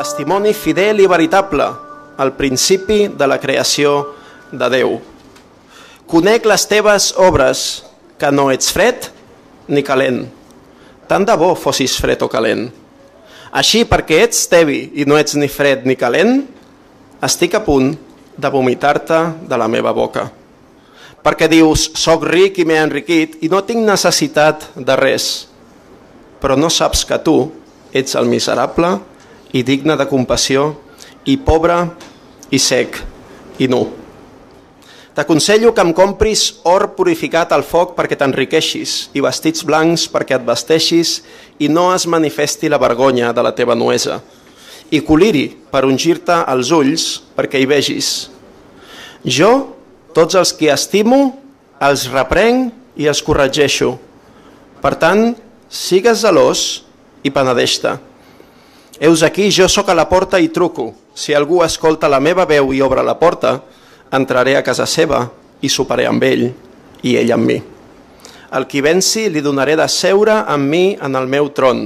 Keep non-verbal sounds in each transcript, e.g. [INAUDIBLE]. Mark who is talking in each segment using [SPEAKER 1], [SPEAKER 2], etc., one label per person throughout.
[SPEAKER 1] testimoni fidel i veritable, al principi de la creació de Déu. Conec les teves obres, que no ets fred ni calent. Tant de bo fossis fred o calent. Així, perquè ets tevi i no ets ni fred ni calent, estic a punt de vomitar-te de la meva boca. Perquè dius, soc ric i m'he enriquit i no tinc necessitat de res. Però no saps que tu ets el miserable i digne de compassió i pobre i sec i nu. T'aconsello que em compris or purificat al foc perquè t'enriqueixis i vestits blancs perquè et vesteixis i no es manifesti la vergonya de la teva nuesa i coliri per ungir-te els ulls perquè hi vegis. Jo, tots els que estimo, els reprenc i els corregeixo. Per tant, sigues zelós i penedeix-te. Eus aquí, jo sóc a la porta i truco. Si algú escolta la meva veu i obre la porta, entraré a casa seva i soparé amb ell i ell amb mi. El qui venci li donaré de seure amb mi en el meu tron,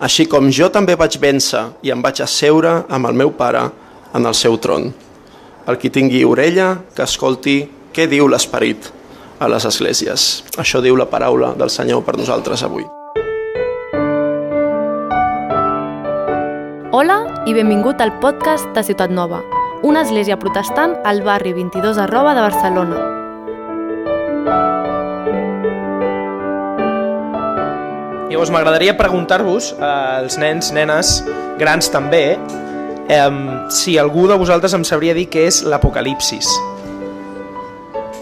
[SPEAKER 1] així com jo també vaig vèncer i em vaig asseure amb el meu pare en el seu tron. El qui tingui orella, que escolti què diu l'Esperit a les esglésies. Això diu la paraula del Senyor per nosaltres avui.
[SPEAKER 2] Hola i benvingut al podcast de Ciutat Nova, una església protestant al barri 22 arroba de Barcelona.
[SPEAKER 3] Llavors m'agradaria preguntar-vos, eh, als nens, nenes, grans també, eh, si algú de vosaltres em sabria dir què és l'apocalipsis.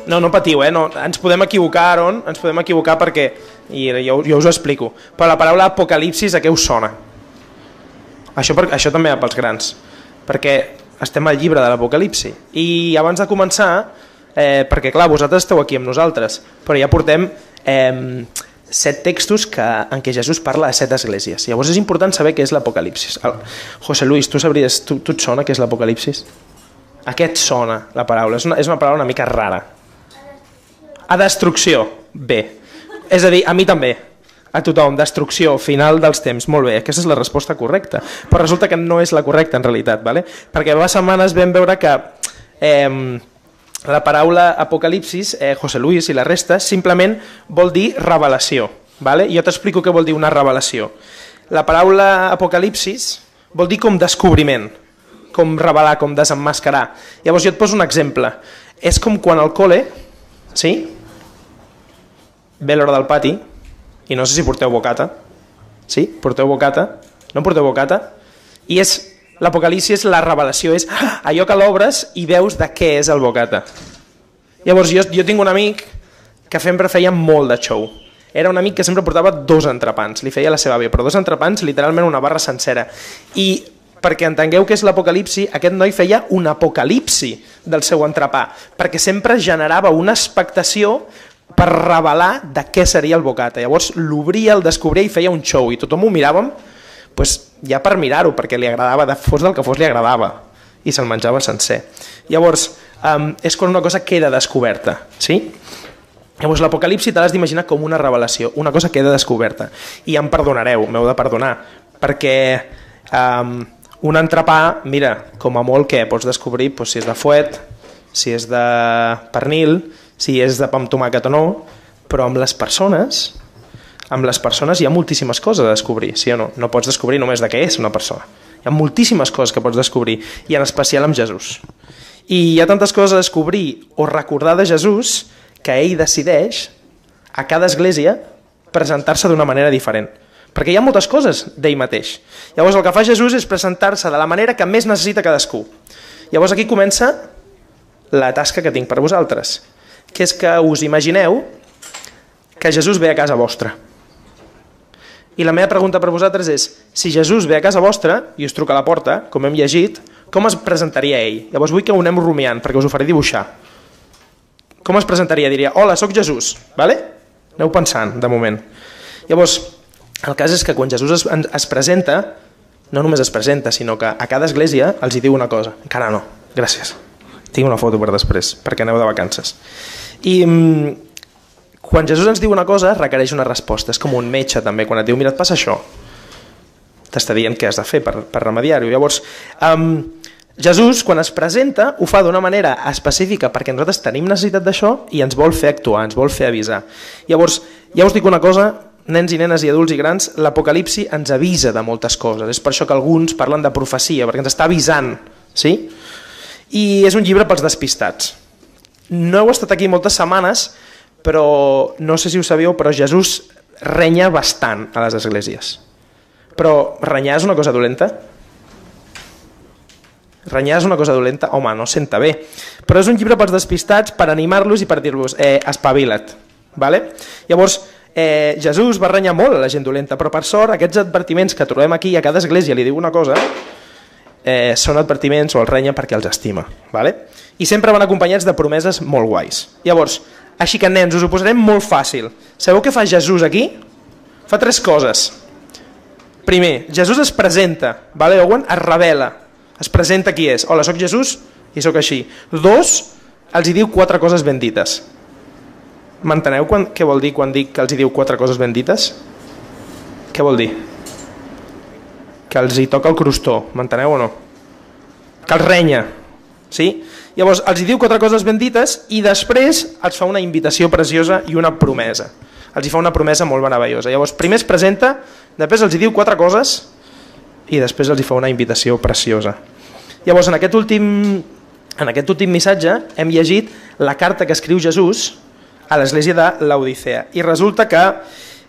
[SPEAKER 3] No, no patiu, eh? no, ens podem equivocar, Aaron, ens podem equivocar perquè, i jo, jo us ho explico, però la paraula apocalipsis a què us sona? Això, per, això també pels grans, perquè estem al llibre de l'Apocalipsi. I abans de començar, eh, perquè clar, vosaltres esteu aquí amb nosaltres, però ja portem eh, set textos que, en què Jesús parla a set esglésies. Llavors és important saber què és l'Apocalipsis. José Luis, tu sabries, tu, tu et sona què és l'Apocalipsis? A què et sona la paraula? És una, és una paraula una mica rara. A destrucció, bé. És a dir, a mi també, a tothom, destrucció, final dels temps, molt bé, aquesta és la resposta correcta, però resulta que no és la correcta en realitat, vale? perquè fa setmanes vam veure que eh, la paraula apocalipsis, eh, José Luis i la resta, simplement vol dir revelació. Vale? Jo t'explico què vol dir una revelació. La paraula apocalipsis vol dir com descobriment, com revelar, com desemmascarar. Llavors jo et poso un exemple. És com quan al col·le, sí? Ve l'hora del pati, i no sé si porteu bocata. Sí? Porteu bocata? No porteu bocata? I és l'apocalipsi és la revelació, és allò que l'obres i veus de què és el bocata. Llavors jo, jo tinc un amic que sempre feia molt de show. Era un amic que sempre portava dos entrepans, li feia la seva àvia, però dos entrepans, literalment una barra sencera. I perquè entengueu què és l'apocalipsi, aquest noi feia un apocalipsi del seu entrepà, perquè sempre generava una expectació per revelar de què seria el bocata. Llavors l'obria, el descobria i feia un show i tothom ho miràvem pues, ja per mirar-ho, perquè li agradava, de fos del que fos li agradava i se'l menjava sencer. Llavors, um, és quan una cosa queda descoberta, sí? Llavors l'apocalipsi te l'has d'imaginar com una revelació, una cosa queda descoberta. I em perdonareu, m'heu de perdonar, perquè um, un entrepà, mira, com a molt que pots descobrir pues, si és de fuet, si és de pernil, si és de pa amb tomàquet o no, però amb les persones amb les persones hi ha moltíssimes coses a descobrir, sí o no? No pots descobrir només de què és una persona. Hi ha moltíssimes coses que pots descobrir, i en especial amb Jesús. I hi ha tantes coses a descobrir o recordar de Jesús que ell decideix a cada església presentar-se d'una manera diferent. Perquè hi ha moltes coses d'ell mateix. Llavors el que fa Jesús és presentar-se de la manera que més necessita cadascú. Llavors aquí comença la tasca que tinc per vosaltres que és que us imagineu que Jesús ve a casa vostra. I la meva pregunta per vosaltres és, si Jesús ve a casa vostra i us truca a la porta, com hem llegit, com es presentaria ell? Llavors vull que ho anem rumiant, perquè us ho faré dibuixar. Com es presentaria? Diria, hola, sóc Jesús, vale? Aneu pensant, de moment. Llavors, el cas és que quan Jesús es, es presenta, no només es presenta, sinó que a cada església els hi diu una cosa. Encara no, gràcies. Tinc una foto per després, perquè aneu de vacances. I mm, quan Jesús ens diu una cosa, requereix una resposta. És com un metge, també. Quan et diu, mira, et passa això. t'està dient què has de fer per, per remediar-ho. Llavors, um, Jesús, quan es presenta, ho fa d'una manera específica perquè nosaltres tenim necessitat d'això i ens vol fer actuar, ens vol fer avisar. Llavors, ja us dic una cosa, nens i nenes i adults i grans, l'Apocalipsi ens avisa de moltes coses. És per això que alguns parlen de profecia, perquè ens està avisant. Sí? I és un llibre pels despistats. No heu estat aquí moltes setmanes, però no sé si ho sabíeu, però Jesús renya bastant a les esglésies. Però renyar és una cosa dolenta? Renyar és una cosa dolenta? Home, no senta bé. Però és un llibre pels despistats per animar-los i per dir-los eh, espavila't. Vale? Llavors, eh, Jesús va renyar molt a la gent dolenta, però per sort aquests advertiments que trobem aquí, a cada església li diu una cosa, eh, són advertiments o el renya perquè els estima. Vale? I sempre van acompanyats de promeses molt guais. Llavors, així que nens, us ho posarem molt fàcil. Sabeu què fa Jesús aquí? Fa tres coses. Primer, Jesús es presenta, vale? Owen es revela, es presenta qui és. Hola, sóc Jesús i sóc així. Dos, els hi diu quatre coses ben dites. M'enteneu què vol dir quan dic que els hi diu quatre coses ben dites? Què vol dir? Que els hi toca el crostó, m'enteneu o no? Que els renya, sí? Llavors, els hi diu quatre coses ben dites i després els fa una invitació preciosa i una promesa. Els hi fa una promesa molt meravellosa. Llavors, primer es presenta, després els hi diu quatre coses i després els hi fa una invitació preciosa. Llavors, en aquest últim, en aquest últim missatge hem llegit la carta que escriu Jesús a l'església de l'Odissea i resulta que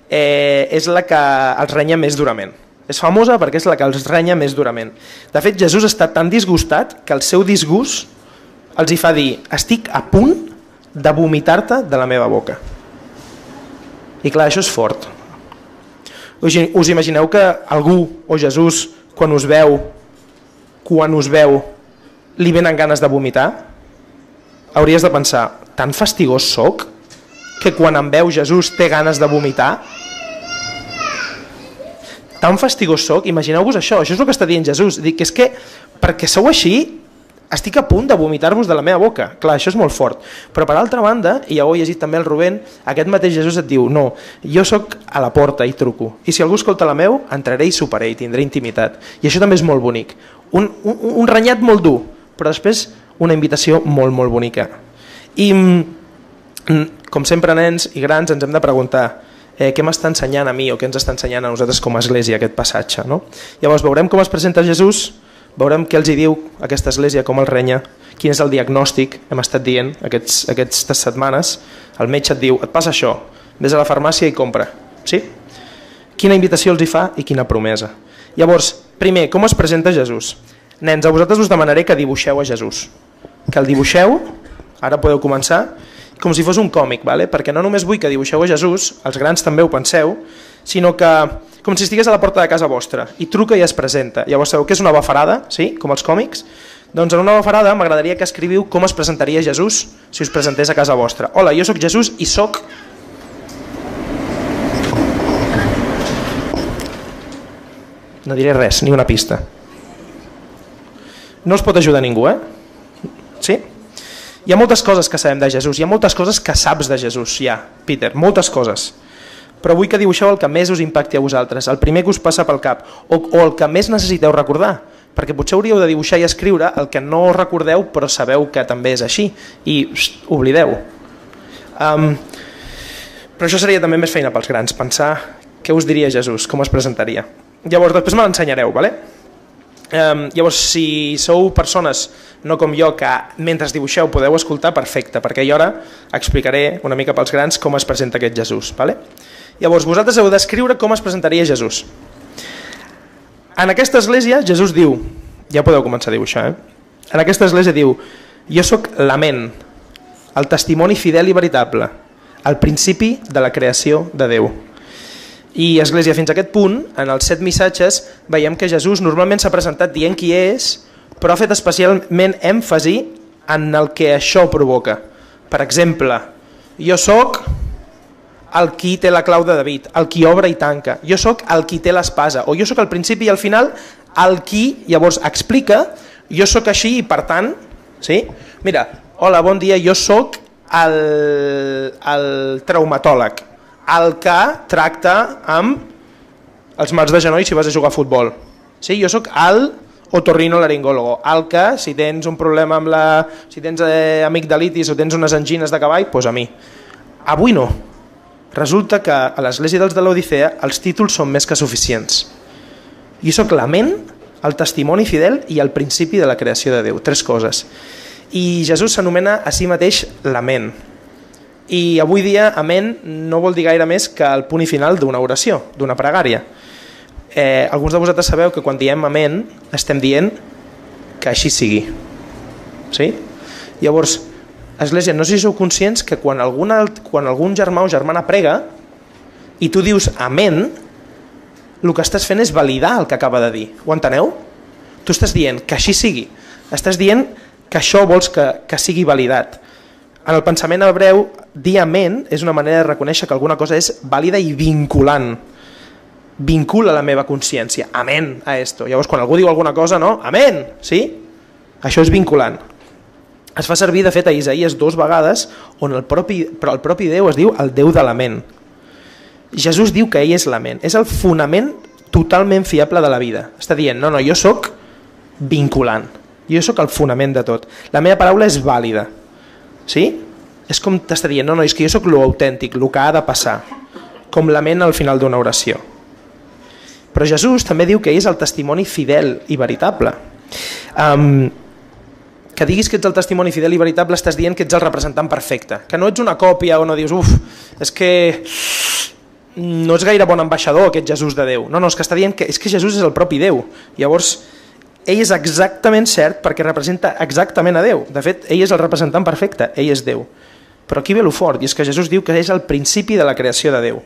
[SPEAKER 3] eh, és la que els renya més durament. És famosa perquè és la que els renya més durament. De fet, Jesús està tan disgustat que el seu disgust els hi fa dir estic a punt de vomitar-te de la meva boca. I clar, això és fort. Us imagineu que algú o Jesús, quan us veu, quan us veu, li venen ganes de vomitar? Hauries de pensar, tan fastigós sóc que quan em veu Jesús té ganes de vomitar? Tan fastigós sóc? Imagineu-vos això, això és el que està dient Jesús. Dic que és que perquè sou així, estic a punt de vomitar-vos de la meva boca. Clar, això és molt fort. Però per altra banda, i ja ho he llegit també el Rubén, aquest mateix Jesús et diu, no, jo sóc a la porta i truco. I si algú escolta la meu, entraré i soparé i tindré intimitat. I això també és molt bonic. Un, un, un renyat molt dur, però després una invitació molt, molt bonica. I mm, com sempre nens i grans ens hem de preguntar eh, què m'està ensenyant a mi o què ens està ensenyant a nosaltres com a església aquest passatge. No? Llavors veurem com es presenta Jesús, veurem què els hi diu aquesta església, com el renya, quin és el diagnòstic, hem estat dient aquests, aquestes setmanes, el metge et diu, et passa això, vés a la farmàcia i compra. Sí? Quina invitació els hi fa i quina promesa. Llavors, primer, com es presenta Jesús? Nens, a vosaltres us demanaré que dibuixeu a Jesús. Que el dibuixeu, ara podeu començar, com si fos un còmic, vale? perquè no només vull que dibuixeu a Jesús, els grans també ho penseu, sinó que com si estigués a la porta de casa vostra i truca i es presenta. Llavors sabeu que és una bafarada, sí? com els còmics? Doncs en una bafarada m'agradaria que escriviu com es presentaria Jesús si us presentés a casa vostra. Hola, jo sóc Jesús i sóc... No diré res, ni una pista. No us pot ajudar ningú, eh? Hi ha moltes coses que sabem de Jesús, hi ha moltes coses que saps de Jesús, ja, Peter, moltes coses. Però vull que dibuixeu el que més us impacti a vosaltres, el primer que us passa pel cap, o, o el que més necessiteu recordar, perquè potser hauríeu de dibuixar i escriure el que no recordeu però sabeu que també és així, i pst, oblideu. Um, però això seria també més feina pels grans, pensar què us diria Jesús, com es presentaria. Llavors, després me l'ensenyareu, vale? Um, llavors, si sou persones no com jo, que mentre dibuixeu podeu escoltar, perfecte, perquè jo ara explicaré una mica pels grans com es presenta aquest Jesús. Vale? Llavors, vosaltres heu d'escriure com es presentaria Jesús. En aquesta església, Jesús diu, ja podeu començar a dibuixar, eh? en aquesta església diu, jo sóc la ment, el testimoni fidel i veritable, el principi de la creació de Déu. I Església, fins a aquest punt, en els set missatges, veiem que Jesús normalment s'ha presentat dient qui és, però ha fet especialment èmfasi en el que això provoca. Per exemple, jo sóc el qui té la clau de David, el qui obre i tanca, jo sóc el qui té l'espasa, o jo sóc al principi i al final el qui llavors explica, jo sóc així i per tant, sí? mira, hola, bon dia, jo sóc el, el traumatòleg, el que tracta amb els mals de genoll si vas a jugar a futbol. Sí, jo sóc el otorrinolaringòlogo, el que si tens un problema amb la... si tens eh, amigdalitis o tens unes angines de cavall, doncs a mi. Avui no. Resulta que a l'església dels de l'Odissea els títols són més que suficients. Jo sóc la ment, el testimoni fidel i el principi de la creació de Déu. Tres coses. I Jesús s'anomena a si mateix la ment. I avui dia, amén, no vol dir gaire més que el punt i final d'una oració, d'una pregària. Eh, alguns de vosaltres sabeu que quan diem amén estem dient que així sigui. Sí? Llavors, Església, no sé si sou conscients que quan, alguna, quan algun germà o germana prega i tu dius amén, el que estàs fent és validar el que acaba de dir. Ho enteneu? Tu estàs dient que així sigui. Estàs dient que això vols que, que sigui validat. En el pensament hebreu, dir amén és una manera de reconèixer que alguna cosa és vàlida i vinculant. Vincula la meva consciència. Amén a esto. Llavors, quan algú diu alguna cosa, no? Amén! Sí? Això és vinculant. Es fa servir, de fet, a Isaías dos vegades, on el propi, però el propi Déu es diu el Déu de la ment. Jesús diu que ell és la ment, és el fonament totalment fiable de la vida. Està dient, no, no, jo sóc vinculant, jo sóc el fonament de tot. La meva paraula és vàlida. Sí? És com t'està dient, no, no, és que jo sóc lo autèntic, el que ha de passar, com la ment al final d'una oració. Però Jesús també diu que és el testimoni fidel i veritable. Um, que diguis que ets el testimoni fidel i veritable estàs dient que ets el representant perfecte, que no ets una còpia o no dius, uf, és que no és gaire bon ambaixador aquest Jesús de Déu. No, no, és que està dient que és que Jesús és el propi Déu. Llavors, ell és exactament cert perquè representa exactament a Déu. De fet, ell és el representant perfecte, ell és Déu. Però aquí ve lo fort, i és que Jesús diu que és el principi de la creació de Déu.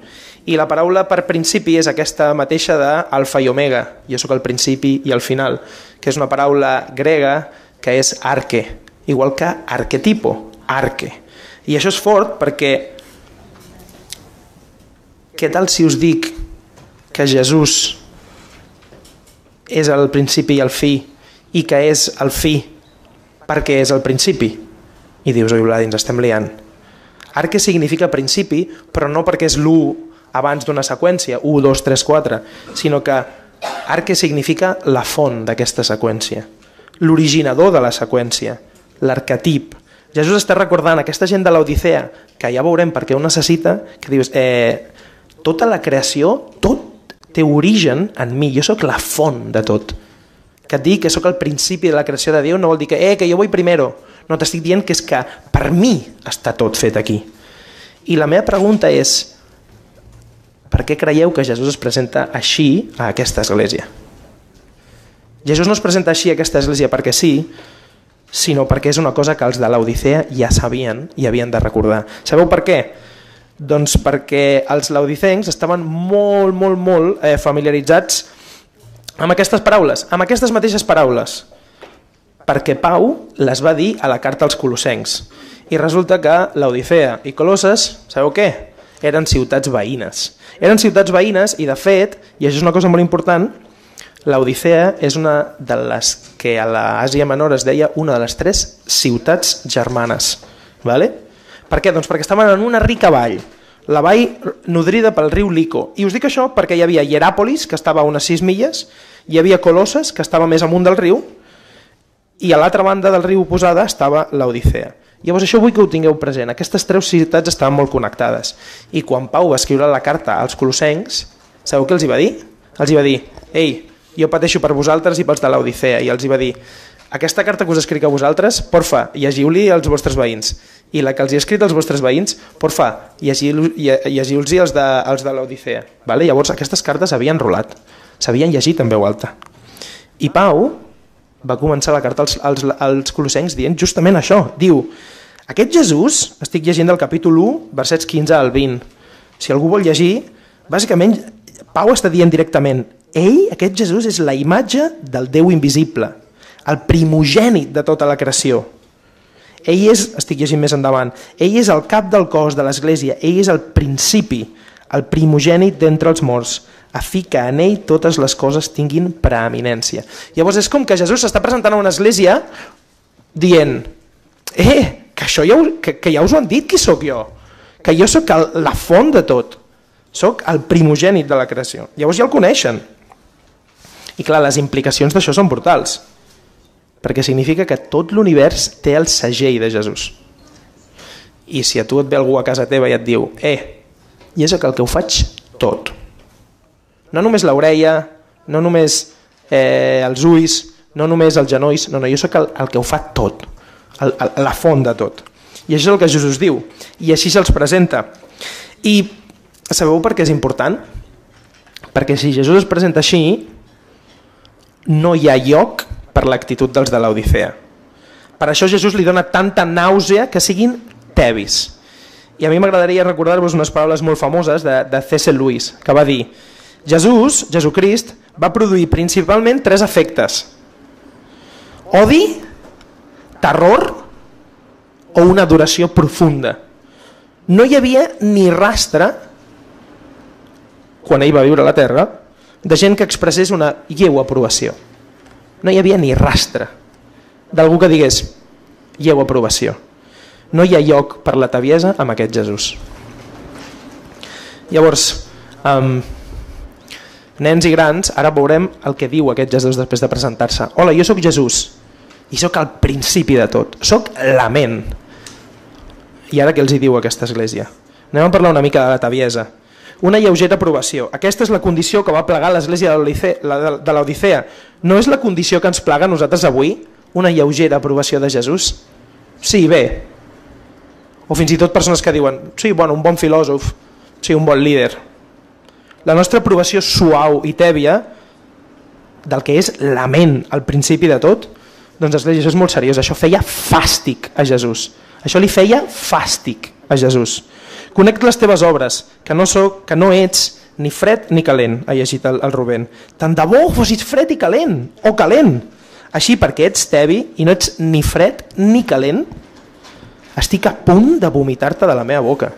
[SPEAKER 3] I la paraula per principi és aquesta mateixa d'alfa i omega, jo sóc el principi i el final, que és una paraula grega que és arque, igual que arquetipo, arque. I això és fort perquè què tal si us dic que Jesús és el principi i el fi i que és el fi perquè és el principi? I dius, oi, ens estem liant. Arque significa principi, però no perquè és l'1 abans d'una seqüència, 1, 2, 3, 4, sinó que arque significa la font d'aquesta seqüència l'originador de la seqüència, l'arquetip. Jesús està recordant aquesta gent de l'Odissea, que ja veurem per què ho necessita, que dius, eh, tota la creació, tot té origen en mi, jo sóc la font de tot. Que et dic que sóc el principi de la creació de Déu no vol dir que, eh, que jo vull primero. No, t'estic dient que és que per mi està tot fet aquí. I la meva pregunta és, per què creieu que Jesús es presenta així a aquesta església? Jesús no es presenta així a aquesta església perquè sí, sinó perquè és una cosa que els de l'Odissea ja sabien i havien de recordar. Sabeu per què? Doncs perquè els laodicencs estaven molt, molt, molt eh, familiaritzats amb aquestes paraules, amb aquestes mateixes paraules, perquè Pau les va dir a la carta als colossencs. I resulta que l'Odissea i Colosses, sabeu què? Eren ciutats veïnes. Eren ciutats veïnes i, de fet, i això és una cosa molt important, L'Odissea és una de les que a l'Àsia Menor es deia una de les tres ciutats germanes. Vale? Per què? Doncs perquè estaven en una rica vall, la vall nodrida pel riu Lico. I us dic això perquè hi havia Hieràpolis, que estava a unes 6 milles, hi havia Colosses, que estava més amunt del riu, i a l'altra banda del riu oposada estava l'Odissea. Llavors això vull que ho tingueu present. Aquestes tres ciutats estaven molt connectades. I quan Pau va escriure la carta als colossencs, sabeu què els hi va dir? Els hi va dir, ei, jo pateixo per vosaltres i pels de l'Odissea, i els hi va dir, aquesta carta que us escric a vosaltres, porfa, llegiu-li als vostres veïns, i la que els he escrit als vostres veïns, porfa, llegiu-los als de, als de l'Odissea. Vale? Llavors aquestes cartes havien rolat, s'havien llegit en veu alta. I Pau va començar la carta als, als, als colossencs dient justament això, diu, aquest Jesús, estic llegint del capítol 1, versets 15 al 20, si algú vol llegir, bàsicament Pau està dient directament, ell, aquest Jesús, és la imatge del Déu invisible, el primogènit de tota la creació. Ell és, estic llegint més endavant, ell és el cap del cos de l'Església, ell és el principi, el primogènit d'entre els morts, a fi que en ell totes les coses tinguin preeminència. Llavors és com que Jesús s'està presentant a una església dient eh, que això ja, que, que ja us ho han dit qui sóc jo, que jo sóc la font de tot, Soc el primogènit de la creació. Llavors ja el coneixen. I clar, les implicacions d'això són brutals. Perquè significa que tot l'univers té el segell de Jesús. I si a tu et ve algú a casa teva i et diu eh, i és el que ho faig tot. No només l'orella, no només eh, els ulls, no només els genolls, no, no, jo sóc el, el que ho fa tot, el, el, la font de tot. I això és el que Jesús diu, i així se'ls presenta. I sabeu per què és important? Perquè si Jesús es presenta així, no hi ha lloc per l'actitud dels de l'Odissea. Per això Jesús li dona tanta nàusea que siguin tebis. I a mi m'agradaria recordar-vos unes paraules molt famoses de, de C.S. Lewis, que va dir Jesús, Jesucrist, va produir principalment tres efectes. Odi, terror o una adoració profunda. No hi havia ni rastre, quan ell va viure a la Terra, de gent que expressés una lleu aprovació. No hi havia ni rastre d'algú que digués lleu aprovació. No hi ha lloc per la taviesa amb aquest Jesús. Llavors, um, nens i grans, ara veurem el que diu aquest Jesús després de presentar-se. Hola, jo sóc Jesús i sóc al principi de tot, sóc la ment. I ara què els hi diu aquesta església? Anem a parlar una mica de la taviesa. Una lleugera aprovació. Aquesta és la condició que va plegar l'església de l'Odissea. No és la condició que ens plaga nosaltres avui? Una lleugera aprovació de Jesús? Sí, bé. O fins i tot persones que diuen, sí, bueno, un bon filòsof, sí, un bon líder. La nostra aprovació suau i tèbia del que és la ment al principi de tot, doncs l'església és molt seriós. Això feia fàstic a Jesús. Això li feia fàstic a Jesús. Conec les teves obres, que no, soc, que no ets ni fred ni calent, ha llegit el, el Rubén. Tant de bo fossis fred i calent, o calent. Així, perquè ets tebi i no ets ni fred ni calent, estic a punt de vomitar-te de la meva boca.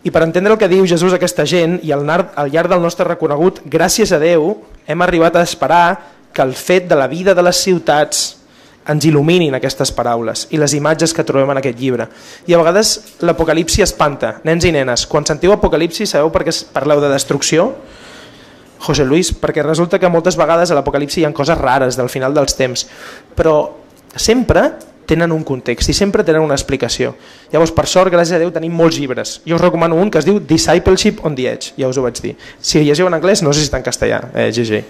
[SPEAKER 3] I per entendre el que diu Jesús a aquesta gent i al, al llarg del nostre reconegut, gràcies a Déu, hem arribat a esperar que el fet de la vida de les ciutats ens il·luminin aquestes paraules i les imatges que trobem en aquest llibre. I a vegades l'Apocalipsi espanta, nens i nenes. Quan sentiu Apocalipsi sabeu per què parleu de destrucció? José Luis, perquè resulta que moltes vegades a l'Apocalipsi hi ha coses rares del final dels temps, però sempre tenen un context i sempre tenen una explicació. Llavors, per sort, gràcies a Déu, tenim molts llibres. Jo us recomano un que es diu Discipleship on the Edge, ja us ho vaig dir. Si llegiu en anglès, no sé si està en castellà, eh, GG.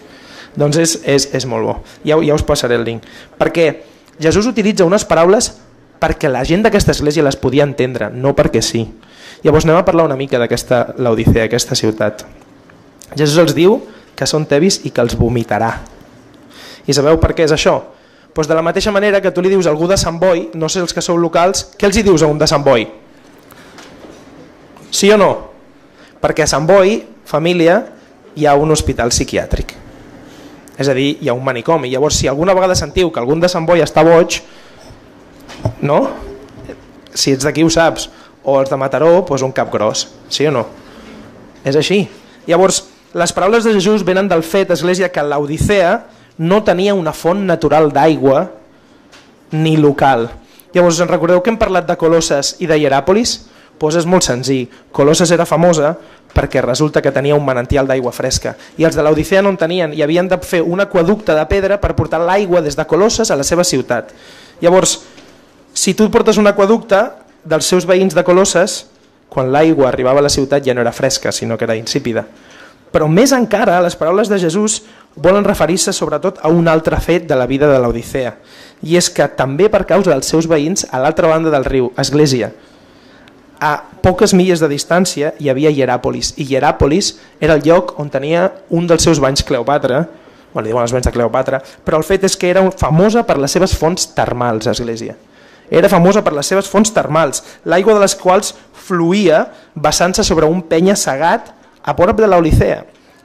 [SPEAKER 3] Doncs és, és, és molt bo. Ja, ja us passaré el link. Perquè Jesús utilitza unes paraules perquè la gent d'aquesta església les podia entendre, no perquè sí. Llavors anem a parlar una mica d'aquesta l'Odissea, aquesta ciutat. Jesús els diu que són tebis i que els vomitarà. I sabeu per què és això? Doncs de la mateixa manera que tu li dius a algú de Sant Boi, no sé els que sou locals, què els hi dius a un de Sant Boi? Sí o no? Perquè a Sant Boi, família, hi ha un hospital psiquiàtric. És a dir, hi ha un manicomi. Llavors, si alguna vegada sentiu que algun de Sant Boi està boig, no? Si ets d'aquí ho saps. O els de Mataró, doncs un cap gros. Sí o no? És així. Llavors, les paraules de Jesús venen del fet, Església, que l'Odissea no tenia una font natural d'aigua ni local. Llavors, recordeu que hem parlat de Colosses i de Hieràpolis? Doncs és molt senzill. Colosses era famosa perquè resulta que tenia un manantial d'aigua fresca i els de l'Odissea no en tenien i havien de fer un aquaducte de pedra per portar l'aigua des de Colosses a la seva ciutat. Llavors, si tu portes un aquaducte dels seus veïns de Colosses, quan l'aigua arribava a la ciutat ja no era fresca, sinó que era insípida. Però més encara, les paraules de Jesús volen referir-se sobretot a un altre fet de la vida de l'Odissea, i és que també per causa dels seus veïns, a l'altra banda del riu, Església, a poques milles de distància hi havia Hieràpolis, i Hieràpolis era el lloc on tenia un dels seus banys Cleopatra, bueno, li diuen els banys de Cleopatra, però el fet és que era famosa per les seves fonts termals, església. Era famosa per les seves fonts termals, l'aigua de les quals fluïa vessant-se sobre un penya segat a prop de l'Olicea.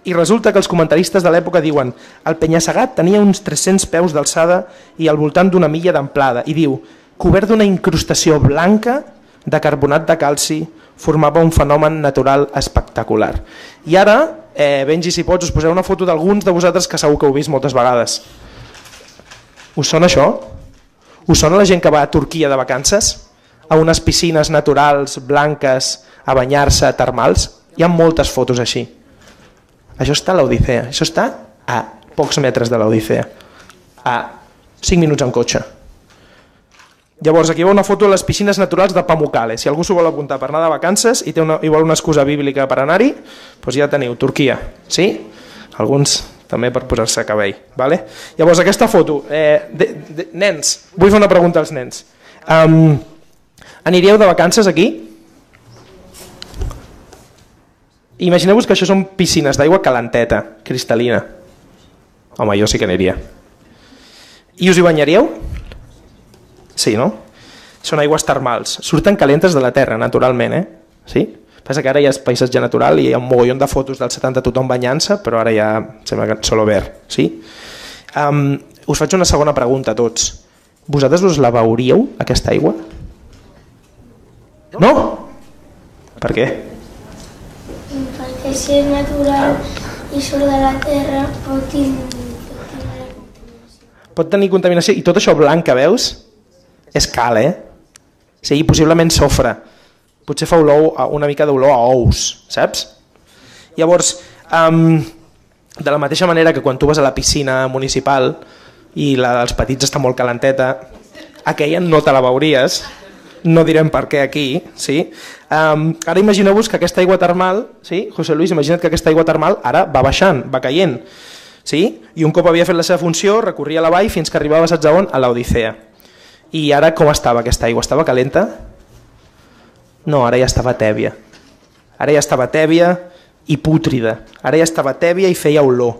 [SPEAKER 3] I resulta que els comentaristes de l'època diuen el penya-segat tenia uns 300 peus d'alçada i al voltant d'una milla d'amplada, i diu, cobert d'una incrustació blanca de carbonat de calci formava un fenomen natural espectacular. I ara, eh, Benji, si pots, us poseu una foto d'alguns de vosaltres que segur que heu vist moltes vegades. Us sona això? Us sona la gent que va a Turquia de vacances? A unes piscines naturals, blanques, a banyar-se termals. Hi ha moltes fotos així. Això està a l'Odissea, això està a pocs metres de l'Odissea, a 5 minuts en cotxe. Llavors, aquí ha una foto de les piscines naturals de Pamukkale. Si algú s'ho vol apuntar per anar de vacances i, té una, i vol una excusa bíblica per anar-hi, doncs ja teniu, Turquia. Sí? Alguns també per posar-se cabell. Vale? Llavors, aquesta foto, eh, de, de, nens, vull fer una pregunta als nens. Um, aniríeu de vacances aquí? Imagineu-vos que això són piscines d'aigua calenteta, cristal·lina. Home, jo sí que aniria. I us hi banyaríeu? Sí, no? Són aigües termals. Surten calentes de la terra, naturalment, eh? Sí? Passa que ara ja és paisatge natural i hi ha un mogollon de fotos del 70 tothom banyant-se, però ara ja sembla que solo verd. Sí? Um, us faig una segona pregunta a tots. Vosaltres us la veuríeu, aquesta aigua? No? Per què?
[SPEAKER 4] Perquè si és natural i surt de la terra pot tenir, pot tenir contaminació.
[SPEAKER 3] Pot tenir contaminació i tot això blanc que veus és cal, eh? Sí, possiblement sofre. Potser fa olor, una mica d'olor a ous, saps? Llavors, um, de la mateixa manera que quan tu vas a la piscina municipal i la dels petits està molt calenteta, aquella no te la veuries, no direm per què aquí, sí? Um, ara imagineu-vos que aquesta aigua termal, sí? José Luis, imagina't que aquesta aigua termal ara va baixant, va caient, sí? I un cop havia fet la seva funció, recorria la vall fins que arribava, saps a on? A l'Odissea. I ara com estava aquesta aigua? Estava calenta? No, ara ja estava tèbia. Ara ja estava tèbia i pútrida. Ara ja estava tèbia i feia olor.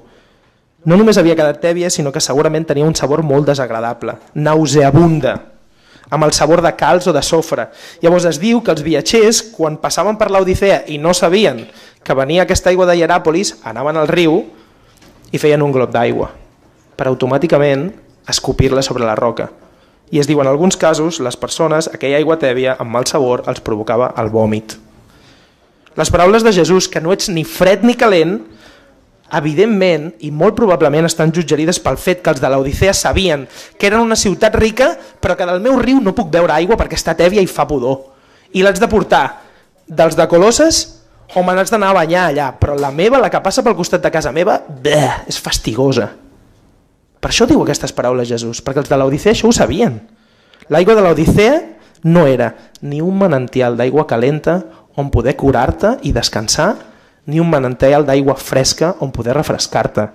[SPEAKER 3] No només havia quedat tèbia, sinó que segurament tenia un sabor molt desagradable, nauseabunda, amb el sabor de calç o de sofre. Llavors es diu que els viatgers, quan passaven per l'Odissea i no sabien que venia aquesta aigua de Hieràpolis, anaven al riu i feien un glob d'aigua, per automàticament escopir-la sobre la roca. I es diu en alguns casos, les persones, aquella aigua tèbia amb mal sabor els provocava el vòmit. Les paraules de Jesús, que no ets ni fred ni calent, evidentment i molt probablement estan jutgerides pel fet que els de l'Odissea sabien que eren una ciutat rica però que del meu riu no puc beure aigua perquè està tèbia i fa pudor. I l'haig de portar dels de Colosses o me n'haig d'anar a banyar allà, però la meva, la que passa pel costat de casa meva, bleh, és fastigosa. Per això diu aquestes paraules Jesús, perquè els de l'Odissea això ho sabien. L'aigua de l'Odissea no era ni un manantial d'aigua calenta on poder curar-te i descansar, ni un manantial d'aigua fresca on poder refrescar-te.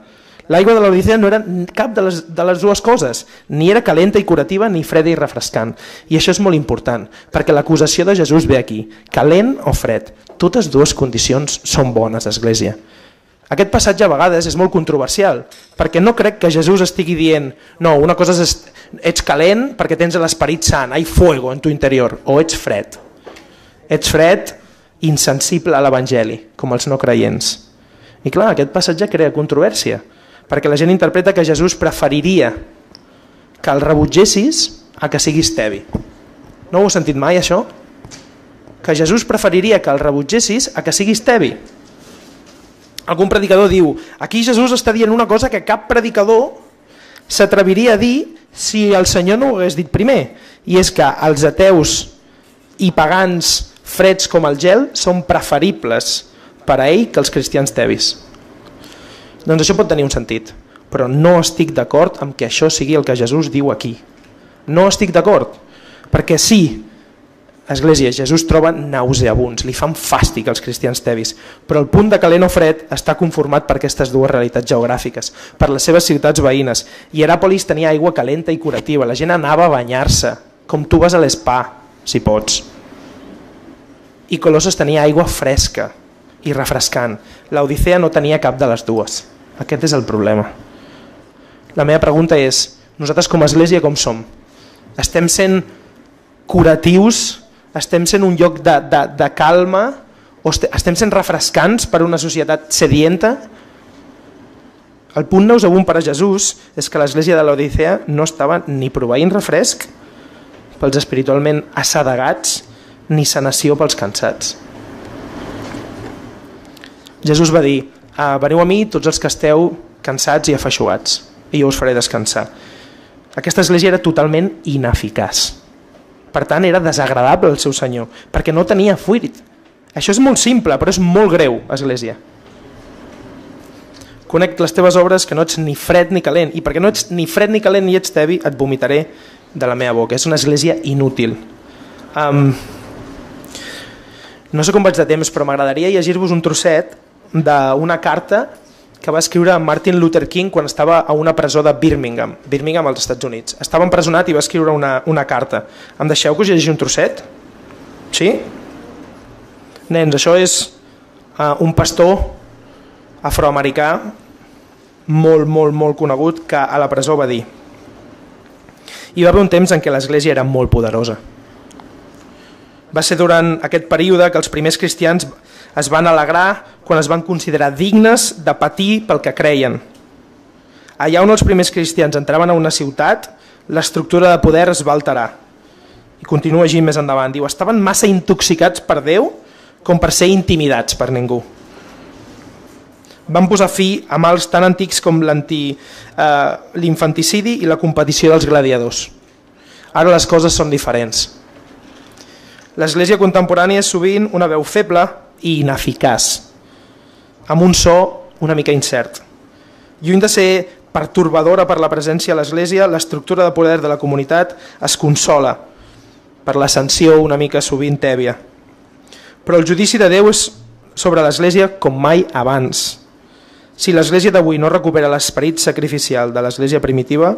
[SPEAKER 3] L'aigua de l'Odissea no era cap de les, de les dues coses, ni era calenta i curativa ni freda i refrescant. I això és molt important, perquè l'acusació de Jesús ve aquí, calent o fred. Totes dues condicions són bones, Església. Aquest passatge a vegades és molt controversial, perquè no crec que Jesús estigui dient no, una cosa és ets calent perquè tens l'esperit sant, hay fuego en tu interior, o ets fred. Ets fred, insensible a l'Evangeli, com els no creients. I clar, aquest passatge crea controvèrsia, perquè la gent interpreta que Jesús preferiria que el rebutgessis a que siguis tebi. No ho heu sentit mai, això? Que Jesús preferiria que el rebutgessis a que siguis tebi algun predicador diu aquí Jesús està dient una cosa que cap predicador s'atreviria a dir si el Senyor no ho hagués dit primer. I és que els ateus i pagans freds com el gel són preferibles per a ell que els cristians tevis doncs això pot tenir un sentit però no estic d'acord amb que això sigui el que Jesús diu aquí. No estic d'acord perquè sí, Església, Jesús troba nauseabuns, li fan fàstic als cristians tevis, però el punt de calent o fred està conformat per aquestes dues realitats geogràfiques, per les seves ciutats veïnes. Hieràpolis tenia aigua calenta i curativa, la gent anava a banyar-se, com tu vas a l'espa, si pots. I Colossos tenia aigua fresca i refrescant. L'Odissea no tenia cap de les dues. Aquest és el problema. La meva pregunta és, nosaltres com a església com som? Estem sent curatius estem sent un lloc de, de, de calma o estem sent refrescants per una societat sedienta? El punt nauseabund per a Jesús és que l'església de l'Odissea no estava ni proveint refresc pels espiritualment assedegats ni sanació pels cansats. Jesús va dir, ah, veniu a mi tots els que esteu cansats i afeixuats i jo us faré descansar. Aquesta església era totalment ineficaç per tant, era desagradable el seu senyor, perquè no tenia fruit. Això és molt simple, però és molt greu, Església. Conec les teves obres que no ets ni fred ni calent, i perquè no ets ni fred ni calent ni ets tevi, et vomitaré de la meva boca. És una església inútil. Um, no sé com vaig de temps, però m'agradaria llegir-vos un trosset d'una carta que va escriure Martin Luther King quan estava a una presó de Birmingham, Birmingham als Estats Units. Estava empresonat i va escriure una, una carta. Em deixeu que us llegeixi un trosset? Sí? Nens, això és uh, un pastor afroamericà molt, molt, molt conegut que a la presó va dir hi va haver un temps en què l'església era molt poderosa. Va ser durant aquest període que els primers cristians es van alegrar quan es van considerar dignes de patir pel que creien. Allà on els primers cristians entraven a una ciutat, l'estructura de poder es va alterar. I continua així més endavant. Diu, estaven massa intoxicats per Déu com per ser intimidats per ningú. Van posar fi a mals tan antics com eh, l'infanticidi i la competició dels gladiadors. Ara les coses són diferents. L'església contemporània és sovint una veu feble i ineficaç, amb un so una mica incert. Lluny de ser pertorbadora per la presència a l'església, l'estructura de poder de la comunitat es consola per l'ascensió una mica sovint tèbia. Però el judici de Déu és sobre l'església com mai abans. Si l'església d'avui no recupera l'esperit sacrificial de l'església primitiva,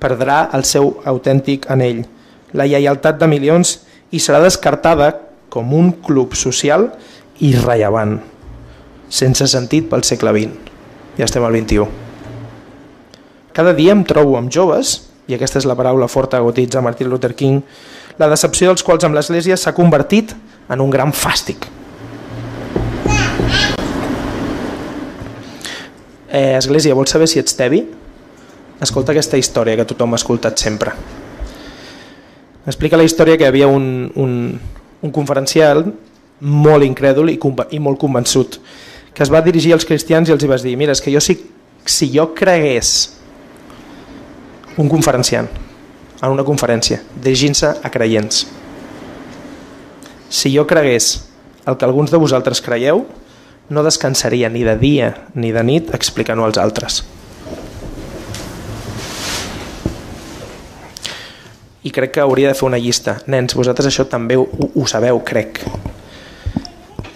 [SPEAKER 3] perdrà el seu autèntic anell, la lleialtat de milions i serà descartada com un club social irrellevant, sense sentit pel segle XX. Ja estem al XXI. Cada dia em trobo amb joves, i aquesta és la paraula forta que Martin Luther King, la decepció dels quals amb l'Església s'ha convertit en un gran fàstic. Eh, Església, vols saber si ets tevi? Escolta aquesta història que tothom ha escoltat sempre. Explica la història que havia un, un, un conferencial molt incrèdul i, i molt convençut que es va dirigir als cristians i els hi va dir mira, és que jo si, si jo cregués un conferenciant en una conferència dirigint-se a creients si jo cregués el que alguns de vosaltres creieu no descansaria ni de dia ni de nit explicant-ho als altres. I crec que hauria de fer una llista. Nens, vosaltres això també ho, ho sabeu, crec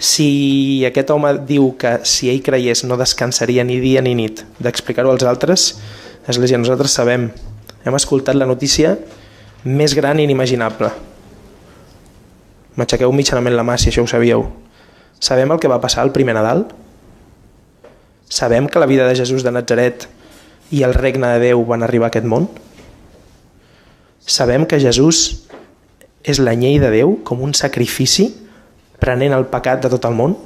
[SPEAKER 3] si aquest home diu que si ell creiés no descansaria ni dia ni nit d'explicar-ho als altres, Església, nosaltres sabem, hem escoltat la notícia més gran i inimaginable. M'aixequeu mitjanament la mà si això ho sabíeu. Sabem el que va passar el primer Nadal? Sabem que la vida de Jesús de Nazaret i el regne de Déu van arribar a aquest món? Sabem que Jesús és la llei de Déu com un sacrifici prenent el pecat de tot el món?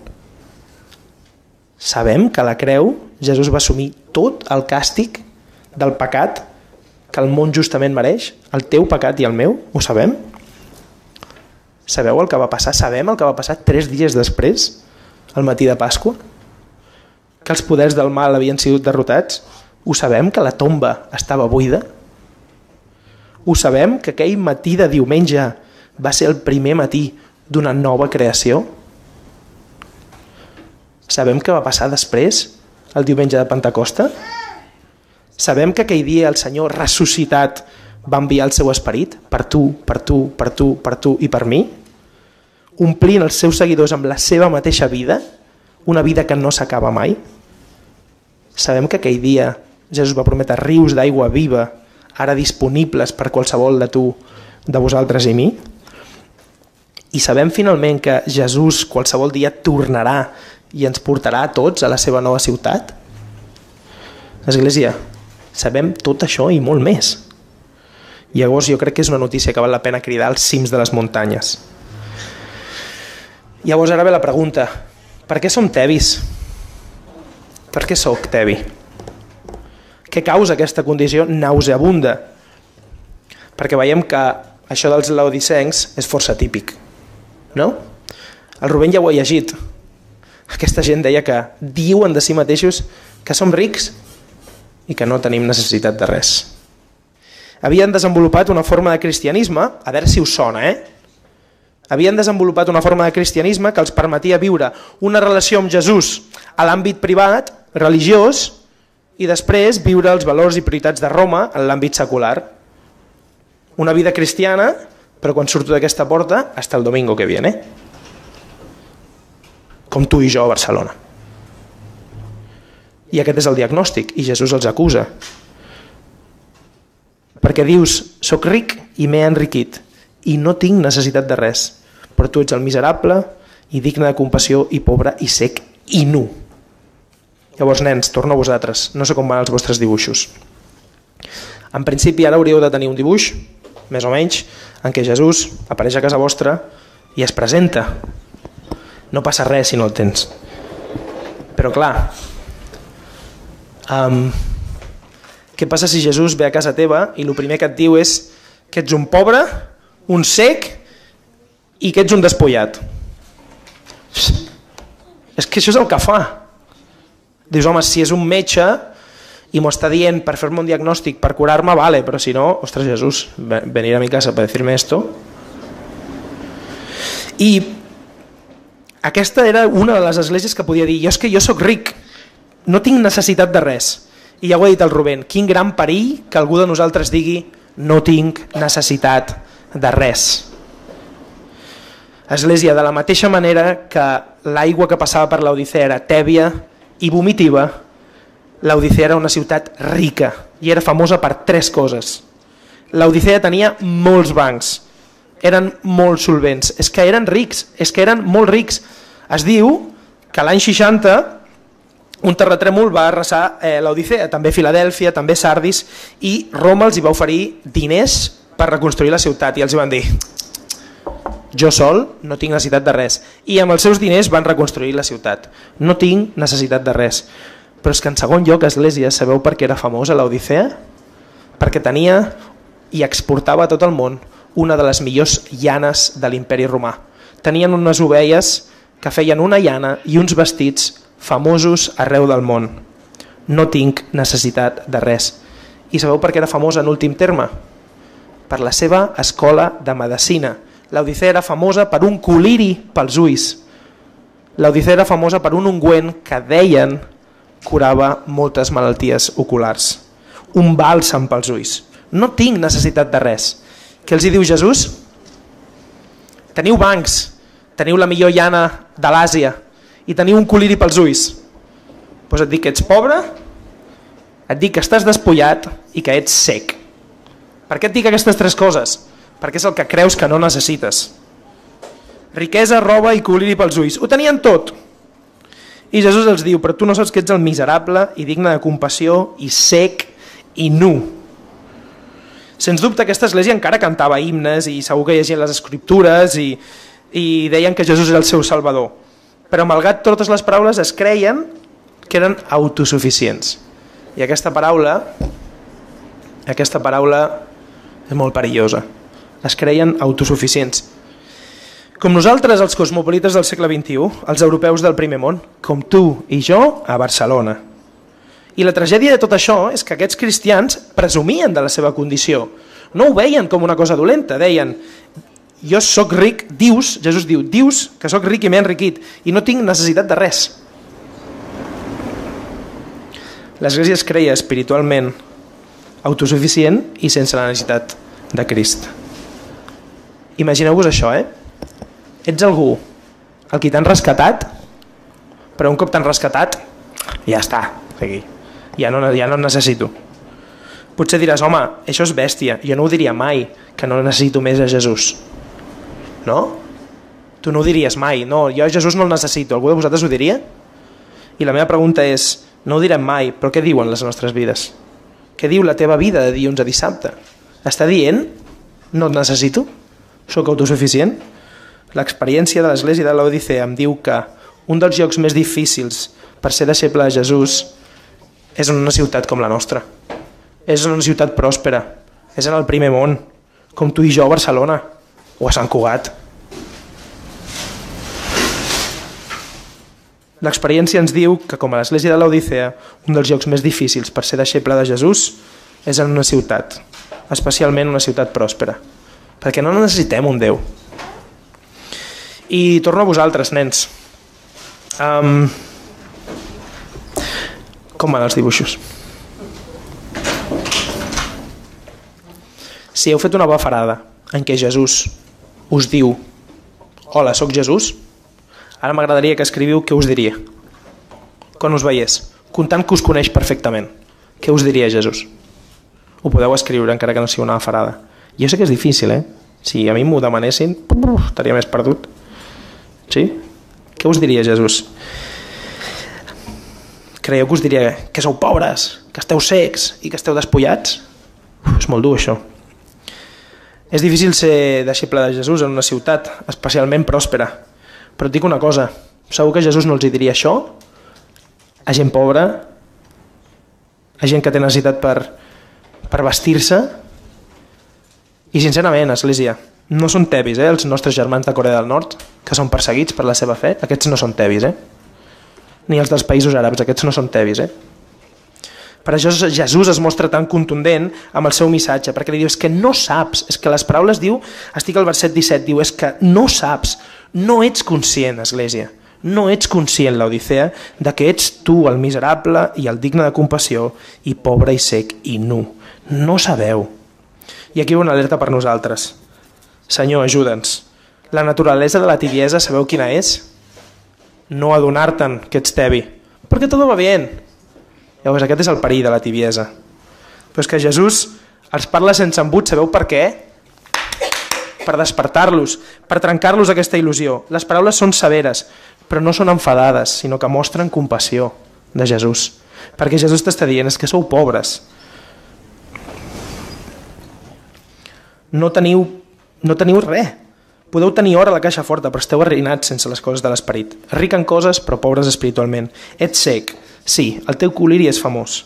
[SPEAKER 3] Sabem que a la creu Jesús va assumir tot el càstig del pecat que el món justament mereix, el teu pecat i el meu, ho sabem? Sabeu el que va passar? Sabem el que va passar tres dies després, al matí de Pasqua? Que els poders del mal havien sigut derrotats? Ho sabem que la tomba estava buida? Ho sabem que aquell matí de diumenge va ser el primer matí d'una nova creació? Sabem què va passar després, el diumenge de Pentecosta? Sabem que aquell dia el Senyor ressuscitat va enviar el seu esperit per tu, per tu, per tu, per tu i per mi? Omplint els seus seguidors amb la seva mateixa vida, una vida que no s'acaba mai? Sabem que aquell dia Jesús va prometre rius d'aigua viva, ara disponibles per qualsevol de tu, de vosaltres i mi? I sabem finalment que Jesús qualsevol dia tornarà i ens portarà a tots a la seva nova ciutat? Església, sabem tot això i molt més. Llavors jo crec que és una notícia que val la pena cridar als cims de les muntanyes. Llavors ara ve la pregunta, per què som tevis? Per què sóc tevi? Què causa aquesta condició nauseabunda? Perquè veiem que això dels laodicencs és força típic no? El Rubén ja ho ha llegit. Aquesta gent deia que diuen de si mateixos que som rics i que no tenim necessitat de res. Havien desenvolupat una forma de cristianisme, a veure si us sona, eh? Havien desenvolupat una forma de cristianisme que els permetia viure una relació amb Jesús a l'àmbit privat, religiós, i després viure els valors i prioritats de Roma en l'àmbit secular. Una vida cristiana, però quan surto d'aquesta porta, hasta el domingo que viene. Com tu i jo a Barcelona. I aquest és el diagnòstic, i Jesús els acusa. Perquè dius, soc ric i m'he enriquit, i no tinc necessitat de res, però tu ets el miserable i digne de compassió i pobre i sec i nu. Llavors, nens, torno a vosaltres. No sé com van els vostres dibuixos. En principi, ara hauríeu de tenir un dibuix, més o menys, en què Jesús apareix a casa vostra i es presenta. No passa res si no el tens. Però clar, um, què passa si Jesús ve a casa teva i el primer que et diu és que ets un pobre, un sec i que ets un despullat? És que això és el que fa. Dius, home, si és un metge i m'ho està dient per fer-me un diagnòstic, per curar-me, vale, però si no, ostres, Jesús, venir a mi casa per dir-me esto. I aquesta era una de les esglésies que podia dir, jo és que jo sóc ric, no tinc necessitat de res. I ja ho ha dit el Rubén, quin gran perill que algú de nosaltres digui no tinc necessitat de res. Església, de la mateixa manera que l'aigua que passava per l'Odissea era tèbia, i vomitiva, l'Odissea era una ciutat rica i era famosa per tres coses. L'Odissea tenia molts bancs, eren molt solvents, és que eren rics, és que eren molt rics. Es diu que l'any 60 un terratrèmol va arrasar eh, l'Odissea, també Filadèlfia, també Sardis, i Roma els hi va oferir diners per reconstruir la ciutat i els van dir jo sol no tinc necessitat de res. I amb els seus diners van reconstruir la ciutat. No tinc necessitat de res. Però és que en segon lloc, Església, sabeu per què era famosa l'Odissea? Perquè tenia i exportava a tot el món una de les millors llanes de l'imperi romà. Tenien unes ovelles que feien una llana i uns vestits famosos arreu del món. No tinc necessitat de res. I sabeu per què era famosa en últim terme? Per la seva escola de medicina, L'Odissea era famosa per un coliri pels ulls. L'Odissea era famosa per un ungüent que deien curava moltes malalties oculars. Un bàlsam pels ulls. No tinc necessitat de res. Què els hi diu Jesús? Teniu bancs, teniu la millor llana de l'Àsia i teniu un coliri pels ulls. Doncs et dic que ets pobre, et dic que estàs despullat i que ets sec. Per què et dic aquestes tres coses? perquè és el que creus que no necessites. Riquesa, roba i coliri pels ulls. Ho tenien tot. I Jesús els diu, però tu no saps que ets el miserable i digne de compassió i sec i nu. Sens dubte aquesta església encara cantava himnes i segur que llegien les escriptures i, i deien que Jesús era el seu salvador. Però malgrat totes les paraules es creien que eren autosuficients. I aquesta paraula aquesta paraula és molt perillosa es creien autosuficients. Com nosaltres, els cosmopolites del segle XXI, els europeus del primer món, com tu i jo a Barcelona. I la tragèdia de tot això és que aquests cristians presumien de la seva condició. No ho veien com una cosa dolenta, deien jo sóc ric, dius, Jesús diu, dius que sóc ric i m'he enriquit i no tinc necessitat de res. L'Església es creia espiritualment autosuficient i sense la necessitat de Crist. Imagineu-vos això, eh? Ets algú el qui t'han rescatat, però un cop t'han rescatat, ja està, sigui, ja no, ja no necessito. Potser diràs, home, això és bèstia, jo no ho diria mai, que no necessito més a Jesús. No? Tu no ho diries mai, no, jo a Jesús no el necessito, algú de vosaltres ho diria? I la meva pregunta és, no ho direm mai, però què diuen les nostres vides? Què diu la teva vida de dilluns a dissabte? Està dient, no et necessito? Soc autosuficient? L'experiència de l'Església de l'Odissea em diu que un dels llocs més difícils per ser deixeble de Jesús és en una ciutat com la nostra. És en una ciutat pròspera. És en el primer món, com tu i jo a Barcelona o a Sant Cugat. L'experiència ens diu que, com a l'Església de l'Odissea, un dels llocs més difícils per ser deixeble de Jesús és en una ciutat, especialment una ciutat pròspera perquè no necessitem un Déu. I torno a vosaltres, nens. Um, com van els dibuixos? Si heu fet una bafarada en què Jesús us diu Hola, sóc Jesús, ara m'agradaria que escriviu què us diria. Quan us veiés, comptant que us coneix perfectament. Què us diria Jesús? Ho podeu escriure encara que no sigui una bafarada. Jo sé que és difícil, eh? Si a mi m'ho demanessin, estaria més perdut. Sí? Què us diria Jesús? Creieu que us diria que sou pobres, que esteu secs i que esteu despullats? Uf, és molt dur això. És difícil ser deixeble de Jesús en una ciutat, especialment pròspera. Però et dic una cosa, segur que Jesús no els diria això a gent pobra, a gent que té necessitat per, per vestir-se. I sincerament, Església, no són tebis, eh, els nostres germans de Corea del Nord, que són perseguits per la seva fe, aquests no són tebis, eh? Ni els dels països àrabs, aquests no són tebis, eh? Per això Jesús es mostra tan contundent amb el seu missatge, perquè li diu, és que no saps, és que les paraules diu, estic al verset 17, diu, és que no saps, no ets conscient, Església, no ets conscient, l'Odissea, de que ets tu el miserable i el digne de compassió i pobre i sec i nu. No sabeu. I aquí una alerta per nosaltres. Senyor, ajuda'ns. La naturalesa de la tibiesa, sabeu quina és? No adonar-te'n que ets tebi. Perquè tot va bé. Llavors aquest és el perill de la tibiesa. Però és que Jesús els parla sense embut, sabeu per què? Per despertar-los, per trencar-los aquesta il·lusió. Les paraules són severes, però no són enfadades, sinó que mostren compassió de Jesús. Perquè Jesús t'està dient, és que sou pobres. No teniu, no teniu res. Podeu tenir or a la caixa forta, però esteu arruïnats sense les coses de l'esperit. Ric en coses, però pobres espiritualment. Ets sec. Sí, el teu coliri és famós,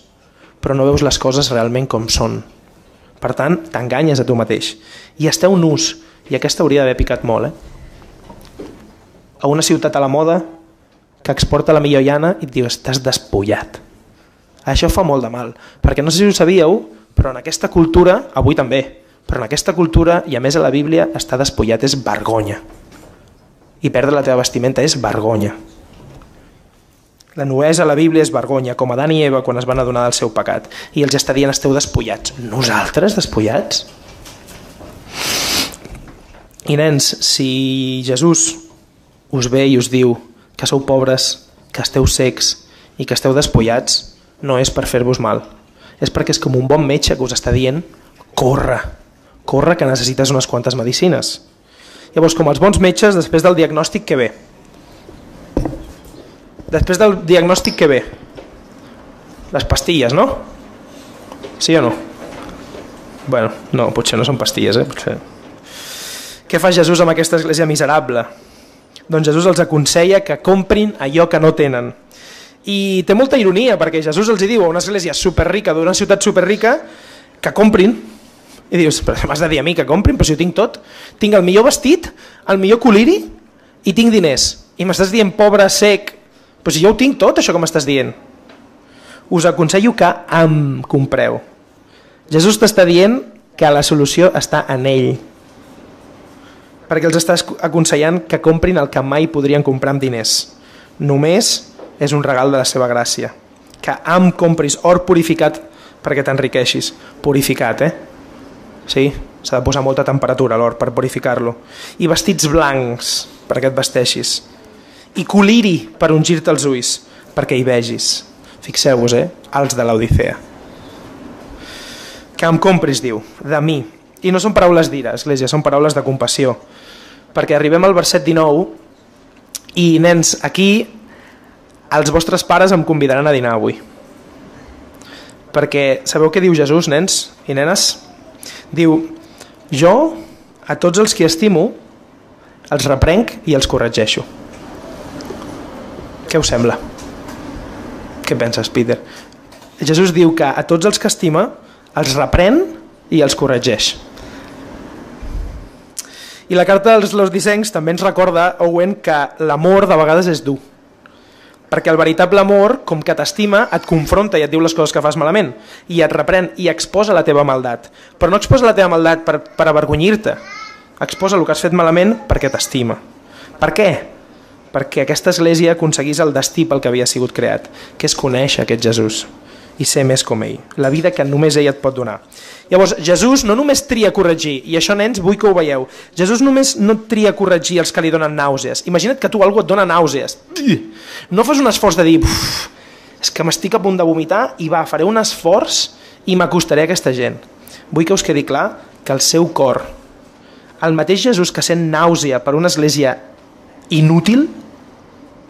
[SPEAKER 3] però no veus les coses realment com són. Per tant, t'enganyes a tu mateix. I esteu nus, i aquesta hauria d'haver picat molt, eh? A una ciutat a la moda que exporta la millor llana i et diu estàs despullat. Això fa molt de mal, perquè no sé si ho sabíeu, però en aquesta cultura, avui també, però en aquesta cultura, i a més a la Bíblia, estar despullat és vergonya. I perdre la teva vestimenta és vergonya. La nuesa a la Bíblia és vergonya, com Adán i Eva quan es van adonar del seu pecat. I els està dient, esteu despullats. Nosaltres, despullats? I nens, si Jesús us ve i us diu que sou pobres, que esteu secs i que esteu despullats, no és per fer-vos mal. És perquè és com un bon metge que us està dient, corre, corre que necessites unes quantes medicines. Llavors, com els bons metges, després del diagnòstic que ve? Després del diagnòstic que ve? Les pastilles, no? Sí o no? Bueno, no, potser no són pastilles, eh? Potser... Què fa Jesús amb aquesta església miserable? Doncs Jesús els aconsella que comprin allò que no tenen. I té molta ironia, perquè Jesús els diu a una església superrica d'una ciutat superrica que comprin, i dius, però m'has de dir a mi que comprin, però si ho tinc tot. Tinc el millor vestit, el millor coliri i tinc diners. I m'estàs dient pobre, sec, però si jo ho tinc tot, això que m'estàs dient. Us aconsello que em compreu. Jesús t'està dient que la solució està en ell. Perquè els està aconsellant que comprin el que mai podrien comprar amb diners. Només és un regal de la seva gràcia. Que em compris or purificat perquè t'enriqueixis. Purificat, eh? Sí, s'ha de posar molta temperatura l'or per purificar-lo. I vestits blancs perquè et vesteixis. I coliri per ungir-te els ulls perquè hi vegis. Fixeu-vos, eh? Els de l'Odissea. Que em compris, diu, de mi. I no són paraules d'ira, Església, són paraules de compassió. Perquè arribem al verset 19 i, nens, aquí els vostres pares em convidaran a dinar avui. Perquè sabeu què diu Jesús, nens i nenes? Diu, jo a tots els que estimo els reprenc i els corregeixo. Què us sembla? Què penses, Peter? Jesús diu que a tots els que estima els reprèn i els corregeix. I la carta dels los dissenys també ens recorda, Owen, que l'amor de vegades és dur. Perquè el veritable amor, com que t'estima, et confronta i et diu les coses que fas malament, i et reprèn i exposa la teva maldat. Però no exposa la teva maldat per, per avergonyir-te, exposa el que has fet malament perquè t'estima. Per què? Perquè aquesta església aconseguís el destí pel que havia sigut creat, que és conèixer aquest Jesús i ser més com ell, la vida que només ell et pot donar. Llavors, Jesús no només tria corregir, i això, nens, vull que ho veieu, Jesús només no tria corregir els que li donen nàusees. Imagina't que tu algú et dona nàusees. No fas un esforç de dir, és que m'estic a punt de vomitar i va, faré un esforç i m'acostaré a aquesta gent. Vull que us quedi clar que el seu cor, el mateix Jesús que sent nàusea per una església inútil,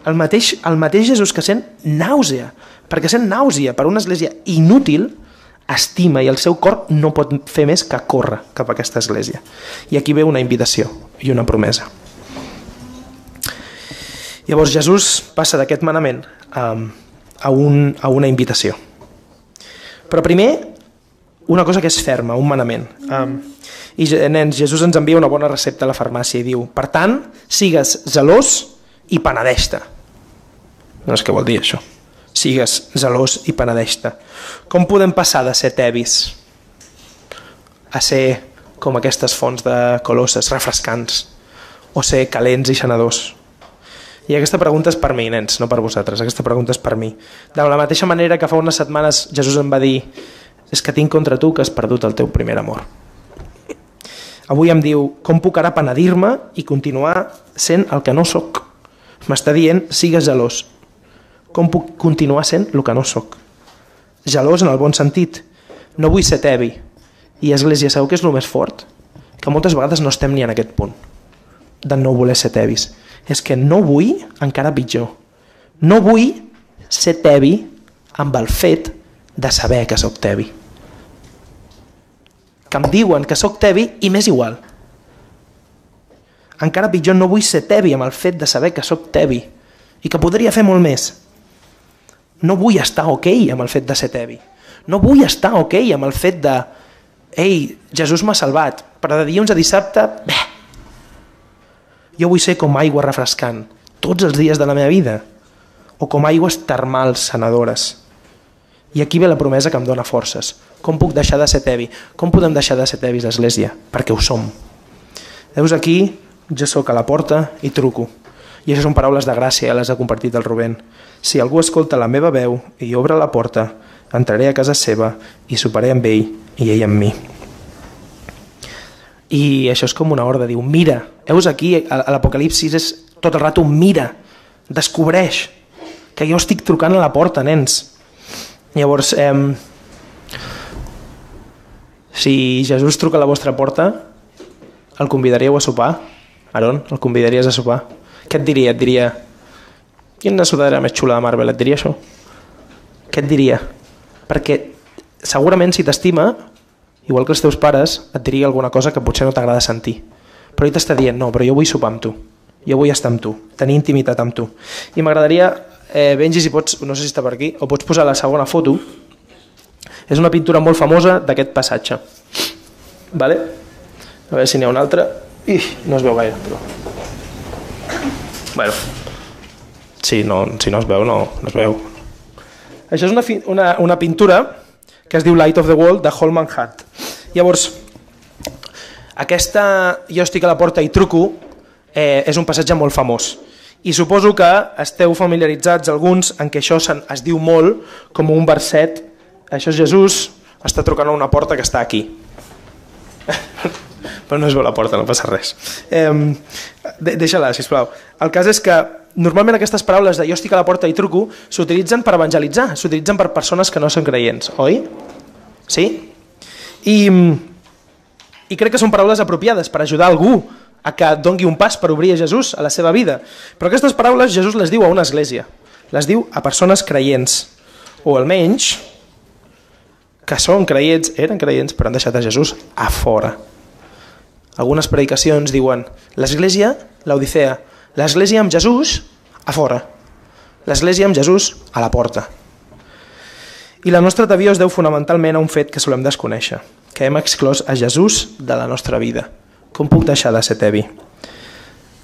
[SPEAKER 3] el mateix, el mateix Jesús que sent nàusea perquè sent nàusea per una església inútil, estima i el seu cor no pot fer més que córrer cap a aquesta església. I aquí ve una invitació i una promesa. Llavors Jesús passa d'aquest manament a, a, un, a una invitació. Però primer, una cosa que és ferma, un manament. Um, I nens, Jesús ens envia una bona recepta a la farmàcia i diu, per tant, sigues gelós i penedeix-te. No és què vol dir això sigues zelós i penedeix-te. Com podem passar de ser tevis a ser com aquestes fonts de colosses refrescants o ser calents i senadors? I aquesta pregunta és per mi, nens, no per vosaltres. Aquesta pregunta és per mi. De la mateixa manera que fa unes setmanes Jesús em va dir és que tinc contra tu que has perdut el teu primer amor. Avui em diu, com puc ara penedir-me i continuar sent el que no sóc? M'està dient, sigues gelós, com puc continuar sent el que no sóc? Gelós en el bon sentit. No vull ser tevi. I Església, sabeu que és el més fort? Que moltes vegades no estem ni en aquest punt de no voler ser tevis. És que no vull, encara pitjor, no vull ser tevi amb el fet de saber que sóc tevi. Que em diuen que sóc tevi i m'és igual. Encara pitjor, no vull ser tevi amb el fet de saber que sóc tevi i que podria fer molt més no vull estar ok amb el fet de ser tevi. No vull estar ok amb el fet de ei, Jesús m'ha salvat, però de dilluns a dissabte, bé. Jo vull ser com aigua refrescant, tots els dies de la meva vida, o com aigües termals sanadores. I aquí ve la promesa que em dóna forces. Com puc deixar de ser tevi? Com podem deixar de ser tevis, Església? Perquè ho som. Veus aquí, jo sóc a la porta i truco. I això són paraules de gràcia, les ha compartit el Rubén. Si algú escolta la meva veu i obre la porta, entraré a casa seva i soparé amb ell i ell amb mi. I això és com una ordre, diu, mira, heus aquí, a l'Apocalipsis és tot el rato, mira, descobreix, que jo estic trucant a la porta, nens. Llavors, eh, si Jesús truca a la vostra porta, el convidaríeu a sopar? Aaron, el convidaries a sopar? Què et diria? Et diria, Quina sudadera més xula de Marvel, et diria això? Què et diria? Perquè segurament si t'estima, igual que els teus pares, et diria alguna cosa que potser no t'agrada sentir. Però ell t'està dient, no, però jo vull sopar amb tu. Jo vull estar amb tu, tenir intimitat amb tu. I m'agradaria, eh, Benji, si pots, no sé si està per aquí, o pots posar la segona foto. És una pintura molt famosa d'aquest passatge. Vale? A veure si n'hi ha una altra. Ih, no es veu gaire, però... Bueno, Sí, no, si no es veu, no, no es veu. Això és una, una, una pintura que es diu Light of the World de Holman Hunt. Llavors, aquesta Jo estic a la porta i truco eh, és un passatge molt famós. I suposo que esteu familiaritzats alguns en què això es diu molt com un verset. Això és Jesús, està trucant a una porta que està aquí. [LAUGHS] Però no es veu la porta, no passa res. Eh, Deixa-la, sisplau. El cas és que normalment aquestes paraules de jo estic a la porta i truco s'utilitzen per evangelitzar, s'utilitzen per persones que no són creients, oi? Sí? I, I crec que són paraules apropiades per ajudar algú a que dongui un pas per obrir a Jesús a la seva vida. Però aquestes paraules Jesús les diu a una església, les diu a persones creients, o almenys que són creients, eren creients, però han deixat a Jesús a fora. Algunes predicacions diuen l'església, l'Odissea, L'església amb Jesús a fora. L'església amb Jesús a la porta. I la nostra tebió es deu fonamentalment a un fet que solem desconèixer, que hem exclòs a Jesús de la nostra vida. Com puc deixar de ser tevi?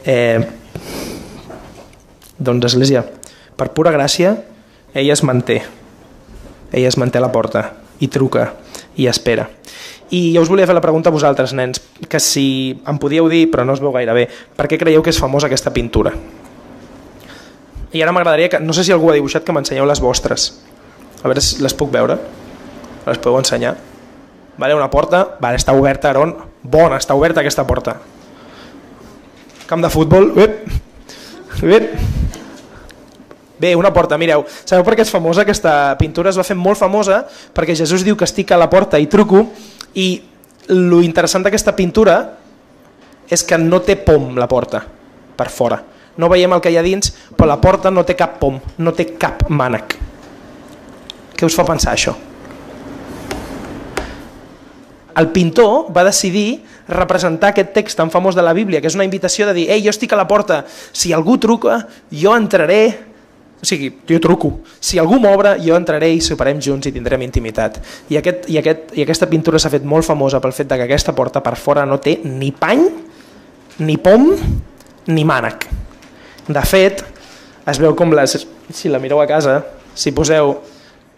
[SPEAKER 3] Eh, doncs, Església, per pura gràcia, ella es manté. Ella es manté a la porta i truca i espera. I jo us volia fer la pregunta a vosaltres, nens, que si em podíeu dir, però no es veu gaire bé, per què creieu que és famosa aquesta pintura? I ara m'agradaria que, no sé si algú ha dibuixat, que m'ensenyeu les vostres. A veure si les puc veure. Les podeu ensenyar? Vale, una porta, vale, està oberta, Aaron. Bona, està oberta aquesta porta. Camp de futbol, Uep. Uep. Bé, una porta, mireu, sabeu per què és famosa? Aquesta pintura es va fer molt famosa perquè Jesús diu que estic a la porta i truco i lo interessant d'aquesta pintura és que no té pom la porta per fora. No veiem el que hi ha dins, però la porta no té cap pom, no té cap mànec. Què us fa pensar això? El pintor va decidir representar aquest text tan famós de la Bíblia, que és una invitació de dir, ei, jo estic a la porta, si algú truca, jo entraré, o sigui, jo truco. Si algú m'obre, jo entraré i soparem junts i tindrem intimitat. I, aquest, i, aquest, i aquesta pintura s'ha fet molt famosa pel fet de que aquesta porta per fora no té ni pany, ni pom, ni mànec. De fet, es veu com les... Si la mireu a casa, si poseu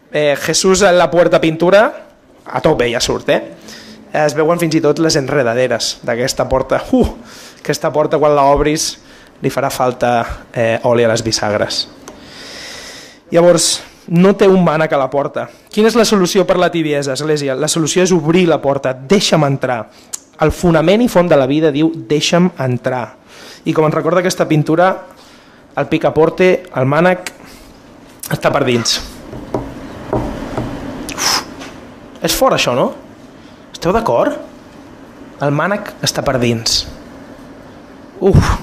[SPEAKER 3] eh, Jesús en la puerta pintura, a tope ja surt, eh? Es veuen fins i tot les enredaderes d'aquesta porta. Uh, aquesta porta, quan la obris, li farà falta eh, oli a les bisagres. Llavors, no té un mànec a la porta. Quina és la solució per la tibiesa, Església? La solució és obrir la porta, deixa'm entrar. El fonament i font de la vida diu deixa'm entrar. I com ens recorda aquesta pintura, el picaporte, el mànec, està per dins. Uf, és fort això, no? Esteu d'acord? El mànec està per dins. Uf,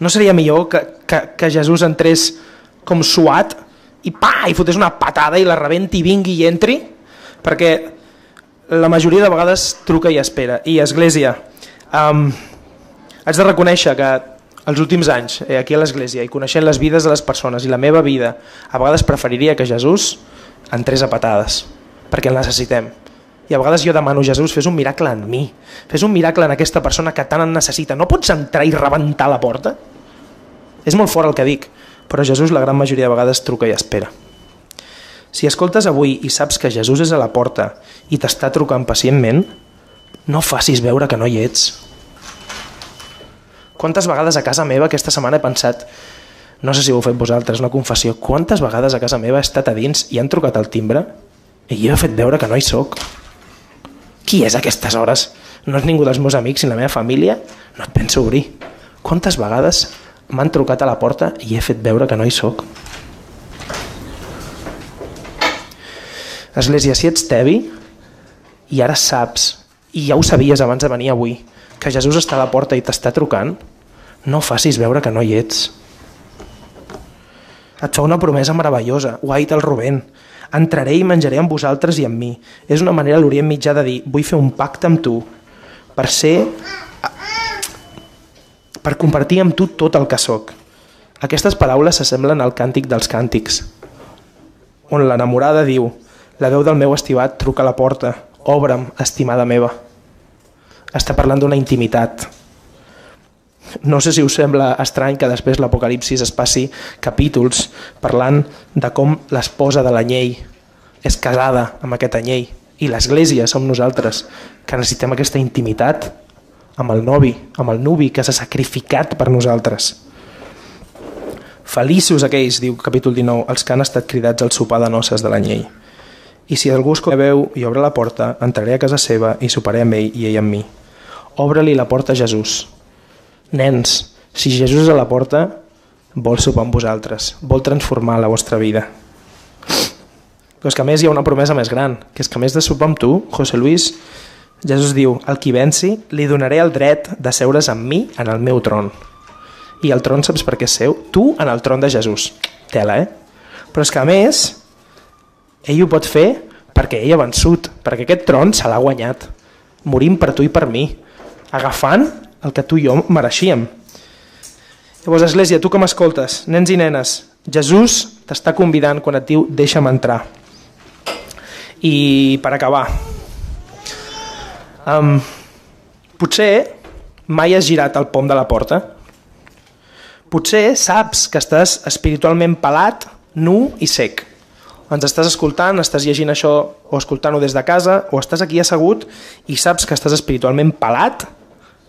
[SPEAKER 3] no seria millor que, que, que Jesús entrés com suat i pa, i fotés una patada i la rebenti, vingui i entri? Perquè la majoria de vegades truca i espera. I Església, um, haig de reconèixer que els últims anys, eh, aquí a l'Església, i coneixent les vides de les persones i la meva vida, a vegades preferiria que Jesús entrés a patades, perquè el necessitem. I a vegades jo demano, Jesús, fes un miracle en mi, fes un miracle en aquesta persona que tant en necessita. No pots entrar i rebentar la porta? És molt fort el que dic, però Jesús la gran majoria de vegades truca i espera. Si escoltes avui i saps que Jesús és a la porta i t'està trucant pacientment, no facis veure que no hi ets. Quantes vegades a casa meva aquesta setmana he pensat no sé si ho heu fet vosaltres, una confessió, quantes vegades a casa meva he estat a dins i han trucat al timbre i jo he fet veure que no hi sóc. Qui és a aquestes hores? No és ningú dels meus amics ni la meva família? No et penso obrir. Quantes vegades m'han trucat a la porta i he fet veure que no hi sóc? Església, si ets tevi i ara saps, i ja ho sabies abans de venir avui, que Jesús està a la porta i t'està trucant, no facis veure que no hi ets. Et fa una promesa meravellosa, ho ha dit el Rubén. Entraré i menjaré amb vosaltres i amb mi. És una manera a l'Orient Mitjà de dir, vull fer un pacte amb tu per ser per compartir amb tu tot el que sóc. Aquestes paraules s'assemblen al càntic dels càntics, on l'enamorada diu la veu del meu estimat truca a la porta, obre'm, estimada meva. Està parlant d'una intimitat. No sé si us sembla estrany que després l'Apocalipsis es passi capítols parlant de com l'esposa de l'anyell és casada amb aquest anyell i l'Església som nosaltres que necessitem aquesta intimitat amb el novi, amb el nuvi que s'ha sacrificat per nosaltres. Feliços aquells, diu capítol 19, els que han estat cridats al sopar de noces de l'anyell. I si algú escolta veu i obre la porta, entraré a casa seva i soparé amb ell i ell amb mi. Obre-li la porta a Jesús. Nens, si Jesús és a la porta, vol sopar amb vosaltres, vol transformar la vostra vida. Però és que a més hi ha una promesa més gran, que és que a més de sopar amb tu, José Luis, Jesús diu, el qui venci, li donaré el dret de seure's amb mi en el meu tron. I el tron saps per què és seu? Tu en el tron de Jesús. Tela, eh? Però és que a més, ell ho pot fer perquè ell ha vençut, perquè aquest tron se l'ha guanyat, morint per tu i per mi, agafant el que tu i jo mereixíem. Llavors, Església, tu que m'escoltes, nens i nenes, Jesús t'està convidant quan et diu deixa'm entrar. I per acabar, Um, potser mai has girat el pom de la porta. Potser saps que estàs espiritualment pelat, nu i sec. ens estàs escoltant, estàs llegint això o escoltant-ho des de casa, o estàs aquí assegut i saps que estàs espiritualment pelat,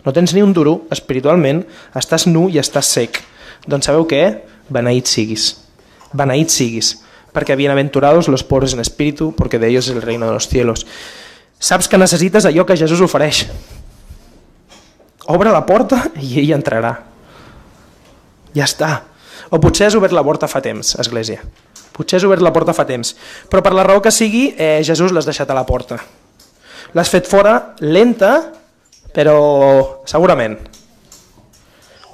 [SPEAKER 3] no tens ni un duro, espiritualment, estàs nu i estàs sec. Doncs sabeu què? Beneït siguis. Beneït siguis. Perquè bienaventurados los pobres en espíritu, porque de ellos es el reino de los cielos. Saps que necessites allò que Jesús ofereix. Obre la porta i ell entrarà. Ja està. O potser has obert la porta fa temps, Església. Potser has obert la porta fa temps. Però per la raó que sigui, eh, Jesús l'has deixat a la porta. L'has fet fora lenta, però segurament.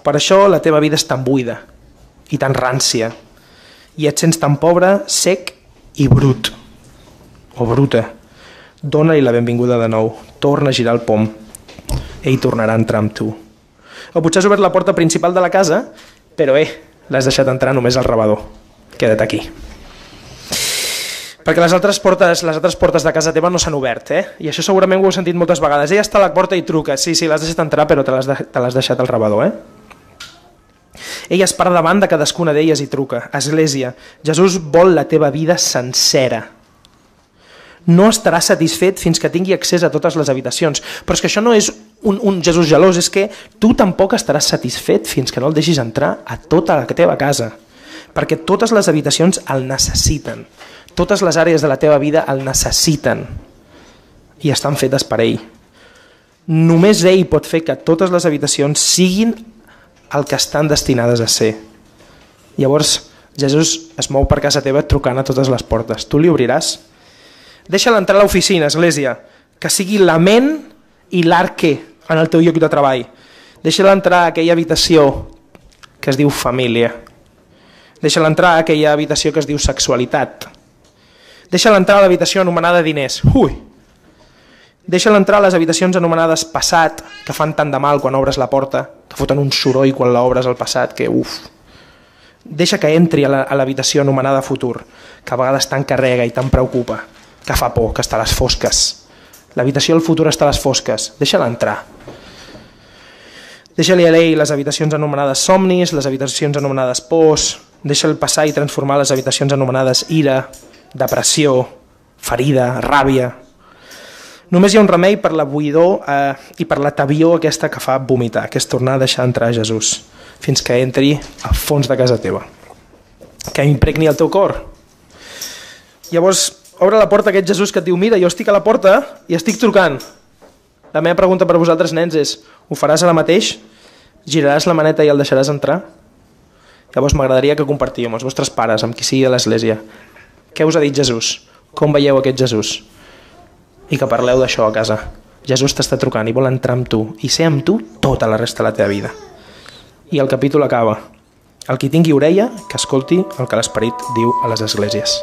[SPEAKER 3] Per això la teva vida és tan buida i tan rància i et sents tan pobre, sec i brut. O bruta. Dóna-li la benvinguda de nou. Torna a girar el pom. Ell tornarà a entrar amb tu. O potser has obert la porta principal de la casa, però eh, l'has deixat entrar només al rebador. Queda't aquí. Perquè les altres portes, les altres portes de casa teva no s'han obert, eh? I això segurament ho heu sentit moltes vegades. Ella està a la porta i truca. Sí, sí, l'has deixat entrar, però te l'has de, deixat al rebador, eh? Ella es para davant de cadascuna d'elles i truca. Església, Jesús vol la teva vida sencera. No estarà satisfet fins que tingui accés a totes les habitacions. Però és que això no és un, un Jesús gelós, és que tu tampoc estaràs satisfet fins que no el deixis entrar a tota la teva casa. Perquè totes les habitacions el necessiten. Totes les àrees de la teva vida el necessiten. I estan fetes per ell. Només ell pot fer que totes les habitacions siguin el que estan destinades a ser. Llavors, Jesús es mou per casa teva trucant a totes les portes. Tu li obriràs? Deixa-la entrar a l'oficina, església, que sigui la ment i l'arque en el teu lloc de treball. Deixa-la entrar a aquella habitació que es diu família. Deixa-la entrar a aquella habitació que es diu sexualitat. Deixa-la entrar a l'habitació anomenada diners. Ui! Deixa-la entrar a les habitacions anomenades passat, que fan tant de mal quan obres la porta, que foten un soroll quan l'obres al passat, que uf! Deixa que entri a l'habitació anomenada futur, que a vegades tant carrega i tant preocupa, que fa por, que està a les fosques. L'habitació del futur està a les fosques. Deixa-la entrar. Deixa-li a l'ell les habitacions anomenades somnis, les habitacions anomenades pors, deixa'l passar i transformar les habitacions anomenades ira, depressió, ferida, ràbia. Només hi ha un remei per la buidor eh, i per la tabió aquesta que fa vomitar, que és tornar a deixar entrar Jesús fins que entri a fons de casa teva. Que impregni el teu cor. Llavors, obre la porta aquest Jesús que et diu mira, jo estic a la porta i estic trucant. La meva pregunta per vosaltres, nens, és ho faràs ara mateix? Giraràs la maneta i el deixaràs entrar? Llavors m'agradaria que compartíeu amb els vostres pares, amb qui sigui a l'església. Què us ha dit Jesús? Com veieu aquest Jesús? I que parleu d'això a casa. Jesús t'està trucant i vol entrar amb tu i ser amb tu tota la resta de la teva vida. I el capítol acaba. El qui tingui orella, que escolti el que l'Esperit diu a les esglésies.